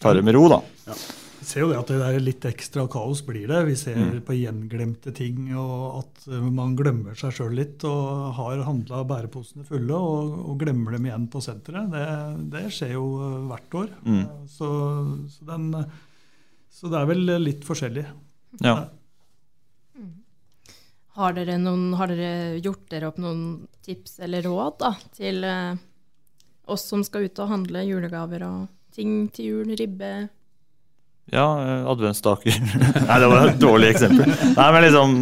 tar det med ro, da. Vi ser jo det at det er litt ekstra kaos blir det. Vi ser Mm. på gjenglemte ting, og at uh, man glemmer seg sjøl litt og har handla bæreposene fulle og, og glemmer dem igjen på senteret. Det, det skjer jo uh, hvert år. Mm. Så, så, den, så det er vel litt forskjellig. Ja. Har dere, noen, har dere gjort dere opp noen tips eller råd da, til eh, oss som skal ut og handle julegaver og ting til jul, ribbe? Ja, eh, adventsstaker. Nei, det var et dårlig eksempel. Nei, men liksom,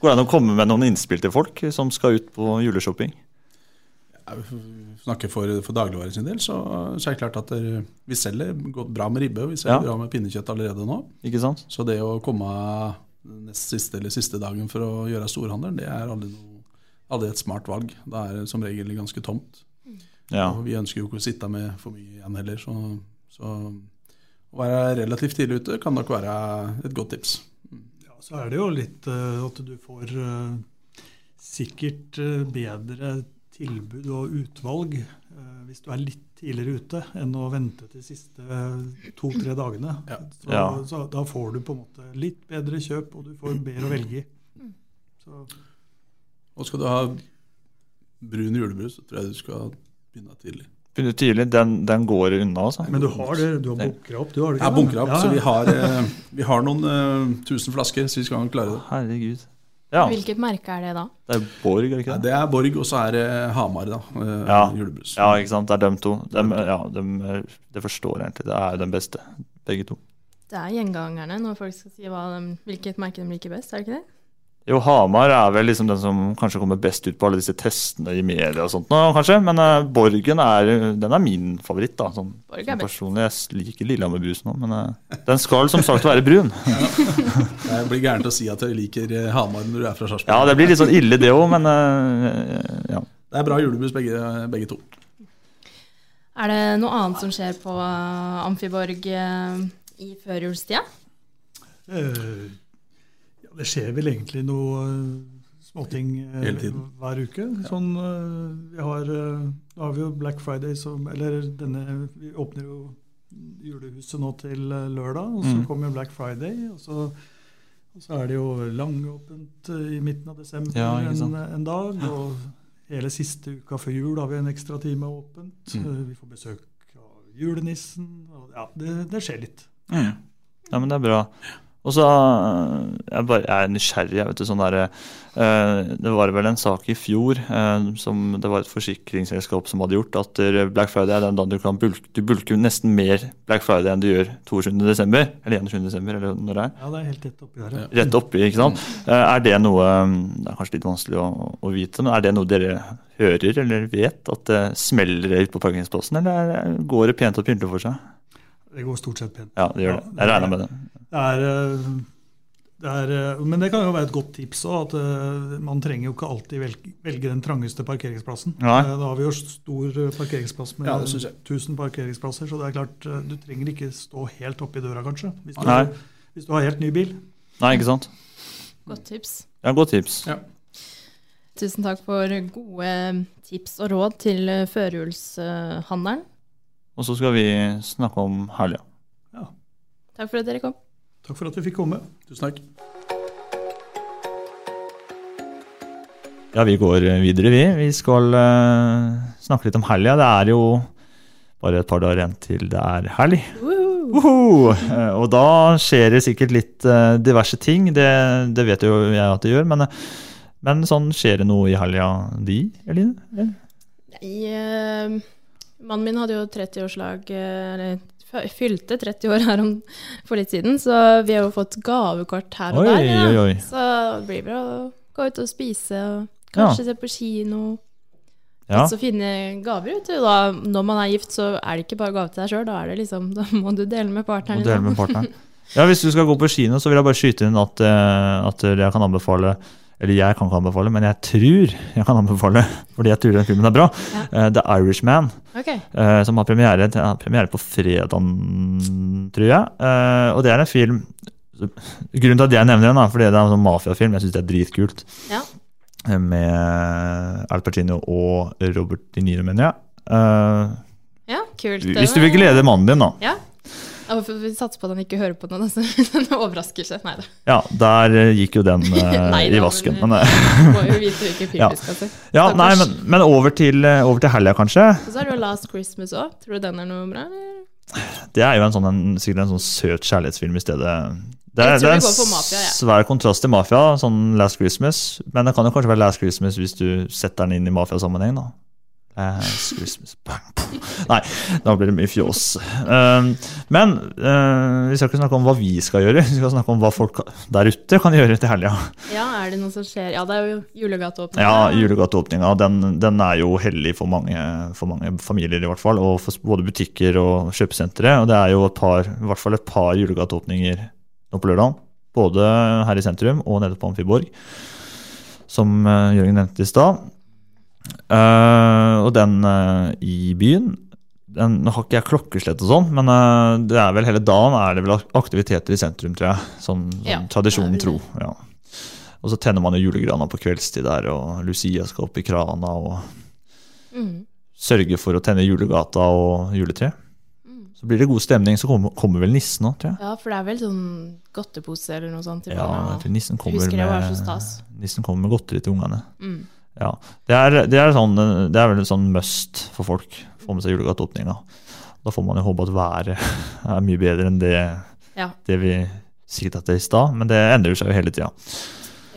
Går det an å komme med noen innspill til folk som skal ut på juleshopping? Ja, vi snakker for, for dagligvare sin del, så, så er det klart at der, vi selger bra med ribbe, og vi selger Ja. bra med pinnekjøtt allerede nå. Ikke sant? Så det å komme nest siste eller siste dagen for å gjøre storhandelen, det er aldri, noe, aldri et smart valg. Det er som regel ganske tomt. Ja. Og vi ønsker jo ikke å sitte med for mye igjen heller, så, så å være relativt tidlig ute kan nok være et godt tips. Ja, så er det jo litt uh, at du får uh, sikkert uh, bedre tilbud og utvalg uh, hvis du er litt tidligere ute enn å vente til siste to-tre dagene. Så, Ja. så da får du på en måte litt bedre kjøp, og du får bedre å velge i. Så, Og skal du ha brun julebrus, så tror jeg du skal begynne tidlig. Begynner tidlig, den, den går unna, altså. men du har det, du har bunkra opp, du har det Jeg det? bunkra opp, Ja, så vi har, eh, vi har noen eh, tusen flasker, så vi skal klare det. Herregud. Ja, Hvilket merke er det da? det er Borg, er det ikke Ja, det? det er Borg, og så er det Hamar, da. eh, Ja. Julebrus. Ja, ikke sant. Det er dem to. Dem, ja, dem, er- det forstår jeg egentlig. Det er den beste, begge to. Det er gjengangerne når folk skal si hva de, hvilket merke de liker best, er det ikke det? Jo, Hamar er vel liksom den som kanskje kommer best ut på alle disse testene i media og sånt nå, kanskje. Men uh, Borgen er, den er min favoritt, da. Sånn, sånn personlig. Jeg liker Lillehammer-brusen nå, men uh, den skal som sagt være brun. det blir gærent å si at jeg liker eh, Hamar når du er fra Sarpsborg. Ja, det blir litt sånn ille det òg, men uh, ja. Det er bra julebrus, begge, begge to. Er det noe annet som skjer på Amfiborg i førjulstida? Uh, det skjer vel egentlig noe eh, småting eh, hver uke. Sånn, eh, vi har, nå har vi jo Black Friday som Eller denne Vi åpner jo julehuset nå til lørdag, og så Mm. kommer Black Friday. Og så, og så er det jo langåpent i midten av desember Ja, en, en dag. Og hele siste uka før jul har vi en ekstra time åpent. Mm. Vi får besøk av julenissen. Og ja, det, det skjer litt. Ja, men det er bra. Og så øh, jeg, bare, jeg er nysgjerrig. Jeg vet du, sånn der, øh, det var vel en sak i fjor øh, som det var et forsikringsselskap som hadde gjort, at Black Friday er den dagen du kan bulke, du bulker nesten mer Black Friday enn du gjør 22.12. eller 21. desember, eller når det er. Ja, det er helt rett oppi der. ja. Rett oppi, ikke sant. Eh, Er det noe Det er kanskje litt vanskelig å, å vite, men er det noe dere hører eller vet? At det smeller ut på parkeringsplassen, eller er- går det pent og pyntelig for seg? Det går stort sett pent. Ja, det gjør det. Jeg regner med det. Det er, eh, det er, eh, men det kan jo være et godt tips òg, at eh, man trenger jo ikke alltid velge, velge den trangeste parkeringsplassen. Nei. Eh, Da har vi jo stor eh, parkeringsplass med Ja, det synes jeg. 1000 parkeringsplasser, så det er klart eh, du trenger ikke stå helt oppi døra, kanskje. Hvis du, Nei. hvis du har helt ny bil. Nei, ikke sant? Godt tips. Ja, godt tips. Ja. Tusen takk for gode tips og råd til eh, førjulshandelen. Og så skal vi snakke om helga. Takk for at dere kom. Takk for at vi fikk komme. Tusen takk. Ja, vi går videre, vi. Vi skal uh, snakke litt om helga. Det er jo bare et par dager igjen til det er helg. Uh, og da skjer det sikkert litt uh, diverse ting. Det, det, vet jo jeg at det gjør. Men, men sånn skjer det noe i helga di, Eline? Nei, mannen min hadde jo 30-årslag Eller fylte 30 år her om, for litt siden, så vi har jo fått gavekort her og oi, der. Ja. Oi, oi. Så det blir bra å gå ut og spise og kanskje ja. se på kino. Ja. Så finne gaver ut. Da, når man er gift, så er det ikke bare gave til deg sjøl, da, liksom, da må du dele med partneren. Dele med partneren. Ja, Hvis du skal gå på kino, så vil jeg bare skyte inn at, eh, at jeg kan anbefale eller jeg kan ikke anbefale, men jeg tror jeg kan anbefale, fordi jeg tror den filmen er bra. Ja. Uh, The Irishman, okay. uh, som har premiere, har premiere på fredag, tror jeg. Uh, og det er en film Grunnen til at jeg nevner den, er fordi det er en sånn mafiafilm. Jeg syns det er dritkult. Ja. Med Al Pacino og Robert De Niro, mener jeg. ja, kult. Hvis du vil glede mannen din, da. Ja. Vi satser på at han ikke hører på noe. Altså. Den overrasker seg. Nei da. Ja, der eh, gikk jo den uh, nei, i vasken. Men, men eh, må jo vite hvilken film ja. vi skal se. Ja, nei, men, men, over til, over til helga, kanskje. Og så er det jo Last Christmas òg. Tror du den er noe bra? Det er jo en sånn, en, sikkert en sånn søt kjærlighetsfilm i stedet. Det er, det er en mafia, ja. svær kontrast til mafia, sånn Last Christmas. Men det kan jo kanskje være Last Christmas hvis du setter den inn i mafiasammenheng. da. Christmas Nei, da blir det mye fjås. Uh, men uh, vi skal ikke snakke om hva vi skal gjøre, vi skal snakke om hva folk der ute kan gjøre til helga. Ja, er det noe som skjer? Ja, det er jo julegateåpninga. Ja, julegateåpninga. Den, den, er jo hellig for mange, for mange, familier, i hvert fall. Og for både butikker og kjøpesentre. Og det er jo et par, i hvert fall et par julegateåpninger nå på lørdag. Både her i sentrum og nede på Amfiborg, som uh, Jørgen nevnte i stad. Uh, og den uh, i byen den har ikke jeg klokkeslett og sånn, men uh, det er vel hele dagen er det vel aktiviteter i sentrum, tror jeg. Sånn, sånn ja, tradisjonen tro. Ja. Og så tenner man jo julegrana på kveldstid der, og Lucia skal opp i krana og mm. sørge for å tenne julegata og juletre. Mm. Så blir det god stemning, så kommer, kommer vel nissen òg, tror jeg. Ja, for det er vel sånn godtepose eller noe sånt ja? Nissen kommer, med, nissen kommer med godteri til ungene. Mm. Ja, det er, det, er sånn, det er vel en sånn must for folk. Få med seg julegateåpninga. Da får man jo håpe at været er mye bedre enn det, ja. det vi sikkert at det er i stad, men det endrer seg jo hele tida.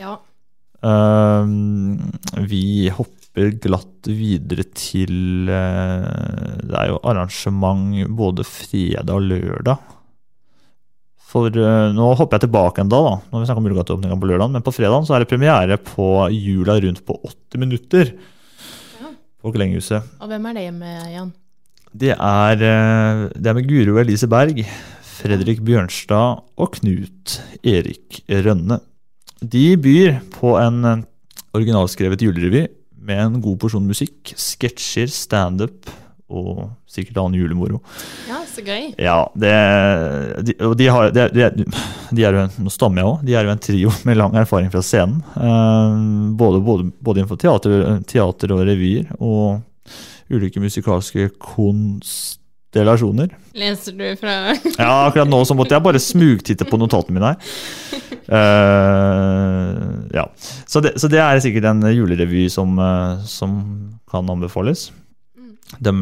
Ja. Um, vi hopper glatt videre til uh, Det er jo arrangement både fredag og lørdag. For uh, Nå hopper jeg tilbake en dag, da, når vi snakker om julegateåpninga på lørdag. Men på fredag så er det premiere på Jula rundt på 80 minutter. Ja. På Glenghuset. Og hvem er det med, Jan? Det er, uh, det er med Guro Elise Berg, Fredrik Bjørnstad og Knut Erik Rønne. De byr på en eh, originalskrevet julerevy med en god porsjon musikk, sketsjer, standup og sikkert annen julemoro. Ja, så gøy. Ja, det, de, og de, har, de, de, er jo en, Nå stammer jeg òg. De er jo en trio med lang erfaring fra scenen. Uh, både, både, både, innenfor teater, teater og revyer og ulike musikalske konstellasjoner. Leser du fra Ja, akkurat nå så måtte jeg bare smugtitte på notatene mine her. Uh, ja. Så det, så det, er sikkert en julerevy som, uh, som kan anbefales. De,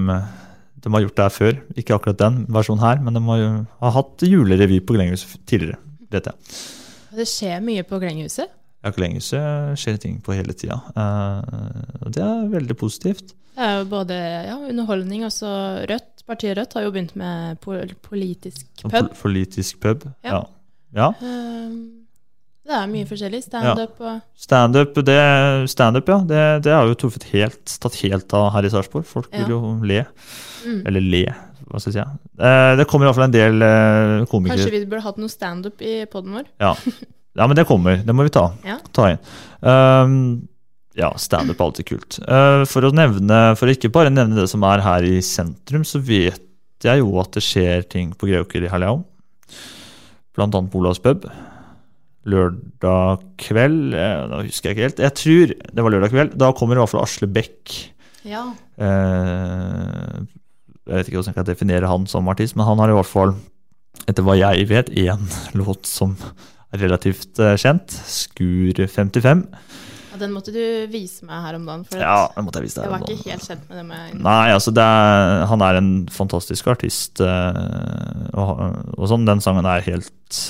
de, har gjort det her før. Ikke akkurat den versjonen her, men de har, har hatt julerevy på Glenghuset tidligere. vet jeg. Det skjer mye på Glenghuset? Ja, Glenghuset skjer ting på hele tida. Uh, det er veldig positivt. Det er jo både ja, underholdning og så Rødt. Partiet Rødt har jo begynt med politisk pub. Pol politisk pub, ja. ja. Um, det er mye forskjellig. Standup og Standup, stand ja. Det, det har jo truffet helt, tatt helt av her i Sarpsborg. Folk vil jo le. Mm. Eller le, hva skal jeg si. Eh, det kommer iallfall en del eh, komikere Kanskje vi burde hatt noe standup i poden vår? Ja. ja. men det kommer. Det må vi ta, ja. ta inn. Um, ja, standup er alltid kult. Uh, for å nevne, for å ikke bare nevne det som er her i sentrum, så vet jeg jo at det skjer ting på Greåker i helga òg. Blant annet på Olavs pub lørdag kveld. Da husker jeg ikke helt. Jeg tror det var lørdag kveld. Da kommer i hvert fall Asle Bech. Ja. Eh, vet ikke hvordan jeg kan definere han som artist, men han har i hvert fall, etter hva jeg vet, én låt som er relativt eh, kjent. Skur 55. Ja, den måtte du vise meg her om dagen. For Ja, den måtte jeg vise deg jeg var ikke helt kjent med det med Nei, altså det er, han er en fantastisk artist, eh, og, og sånn. Den sangen er helt,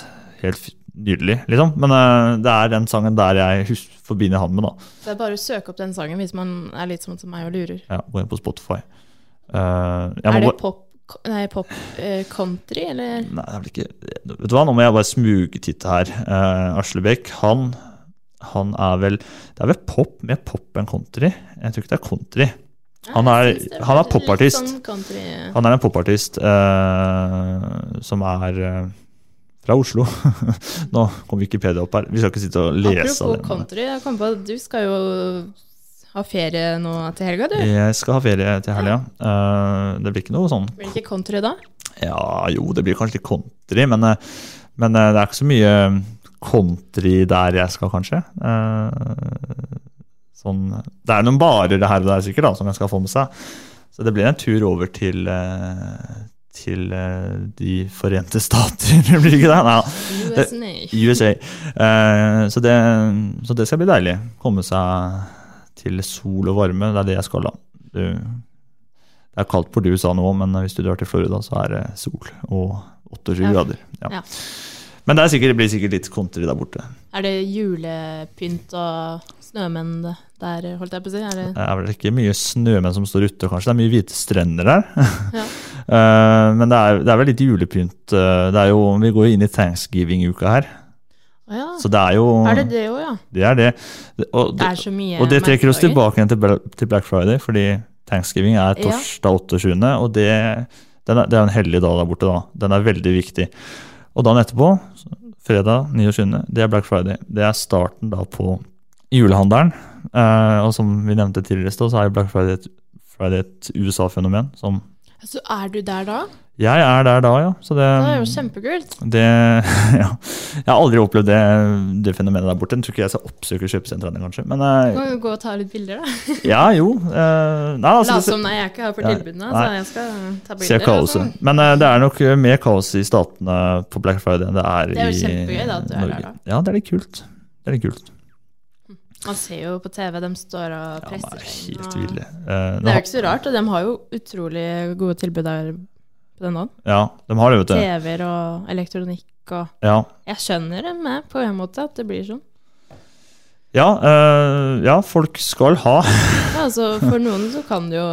helt nydelig, liksom. Men uh, det er den sangen der jeg forbinder han med, da. Det er bare å søke opp den sangen hvis man er litt sånn som meg og lurer. Ja, Gå inn på Spotify. Uh, Er det pop, nei, pop uh, country, eller? Nei, det er vel ikke Vet du hva, nå må jeg bare smugtitte her. Uh, Aslebekk, han, han er vel Det er vel pop, mer pop enn country. Jeg tror ikke det er country. Han er, han er popartist. sånn country. Han er en popartist som er fra Oslo. Nå kom Wikipedia opp her. Vi skal ikke sitte og lese Apropos av det. Apropos country, jeg kom på at du skal jo ha ferie nå til helga, du. Jeg skal ha ferie til helga. Ja. det blir ikke noe sånn Blir det ikke country da? Ja, jo, det blir kanskje litt country, men, eh, men eh, det er ikke så mye country der jeg skal, kanskje. Eh, Sånn, det er noen barer her og der sikkert da, som jeg skal få med seg. Så det blir en tur over til, eh, til eh, De forente stater, blir det ikke det? Nei. USA. Eh, USA. Eh, så, det, så det skal bli deilig. Komme seg til sol og varme. Det er det jeg skal, da. Du, det er kaldt på USA nå, men hvis du drar til Florida, så er det sol og 28 Ja. grader. Ja. Ja. Men det, er sikkert, det blir sikkert litt kontri der borte. Er det julepynt og snømenn der, holdt jeg på å si? Er det Det er vel ikke mye snømenn som står ute, kanskje. Det er mye hvite strender der. Ja. Eh, Men det er, det er vel litt julepynt. eh, Det jo, vi går jo inn i thanksgiving-uka her. Ja. Så det er jo Er det det òg, ja? Det er det. Og, Det er så mye og det trekker oss tilbake igjen til, Black Friday, fordi thanksgiving er torsdag 28., og det, den er, det er en hellig dag der borte. da. Den er veldig viktig. Og dagen etterpå, fredag 29., det er Black Friday. Det er starten da på julehandelen. Eh, og som vi nevnte tidligere, så er Black Friday et, Friday et USA-fenomen. Så er du der da? Jeg er der da, ja. Så det, Det er jo kjempekult. det, ja. Jeg har aldri opplevd det, det fenomenet der borte. Jeg tror ikke jeg skal oppsøke kjøpesentrene, kanskje. Men Du eh, kan jo gå og ta litt bilder, da. ja, jo. eh, nei, altså, La det- som nei, jeg ikke har for tilbudene, nei. så jeg skal ta Se bilder. kaoset. altså. Men eh, det er nok eh, mer kaos i statene på Black Friday enn det er, i Norge. Det er jo kjempegøy da, at du er Norge. der da. Ja, det er litt kult. Det er litt kult. Man ser jo på TV, de står og presser inn. Helt og- ville. Eh, Det er jo ikke så rart, og de har jo utrolig gode tilbud der på den dagen. Ja, de har det, vet du. TV-er og elektronikk og Ja. Jeg skjønner det med på en måte at det blir sånn. Ja, øh, ja, folk skal ha. Ja, altså, for noen så kan det jo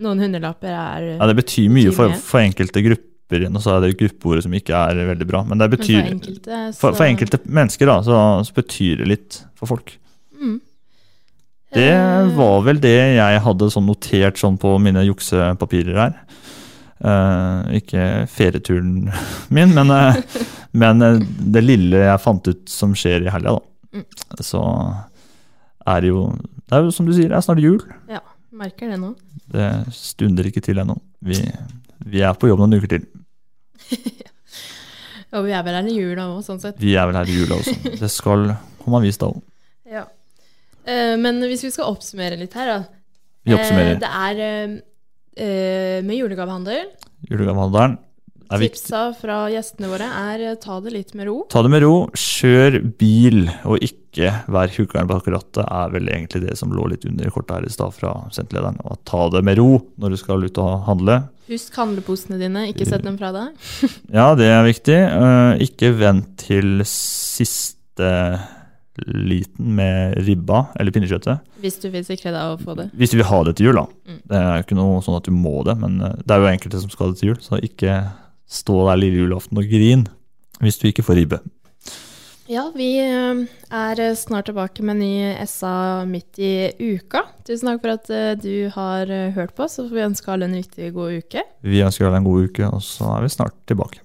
Noen hundrelapper er Ja, det betyr mye for, for enkelte grupper. Nå så er det gruppeordet som ikke er veldig bra, men det Men for enkelte, enkelte, for, for enkelte mennesker da, så, så betyr det litt for folk. Mm. Det Eh. var vel det jeg hadde sånn notert sånn på mine juksepapirer her. Eh, ikke ferieturen min, men, uh, men uh, det lille jeg fant ut som skjer i helga, da. Mm. Så er det jo Det er jo som du sier, det er snart jul. Ja, merker det nå. Det stunder ikke til ennå. Vi, vi er på jobb noen uker til. Og vi er vel her i jula òg, sånn sett. Vi er vel her i jula også. Det skal komme avvis da òg. Ja. Men hvis vi skal oppsummere litt her, da. Vi oppsummerer. Det er eh, med julegavehandel. Julegavehandelen er viktig. Tipsa fra gjestene våre er eh, ta det litt med ro. Ta det med ro. Kjør bil, og ikke vær huggeren bak rattet, er vel egentlig det som lå litt under kortet her i stad fra senterlederen. Og ta det med ro når du skal ut og handle. Husk handleposene dine, ikke sett dem fra deg. Ja, det er viktig. Eh, ikke vent til siste liten med ribba eller pinnekjøttet. Hvis du vil sikre deg å få det. Hvis du vil ha det til jul, da. Mm. Det er jo ikke noe sånn at du må det, men eh, det er jo enkelte som skal ha det til jul, så ikke stå der lille julaften og grin hvis du ikke får ribbe. Ja, vi eh, er snart tilbake med ny SA midt i uka. Tusen takk for at eh, du har hørt på, så får vi ønske alle en riktig god uke. Vi ønsker alle en god uke, og så er vi snart tilbake.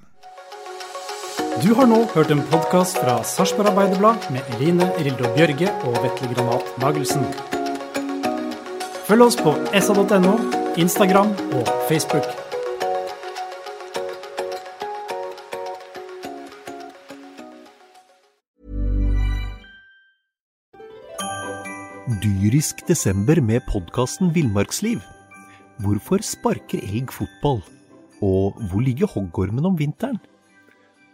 Du har nå hørt en podkast fra Sarpsborg Arbeiderblad med Eline Rildo Bjørge og Vetle Granat Magelsen. Følg oss på sa.no, Instagram og Facebook. Dyrisk desember med podkasten Villmarksliv. Hvorfor sparker elg fotball? Og hvor ligger hoggormen om vinteren?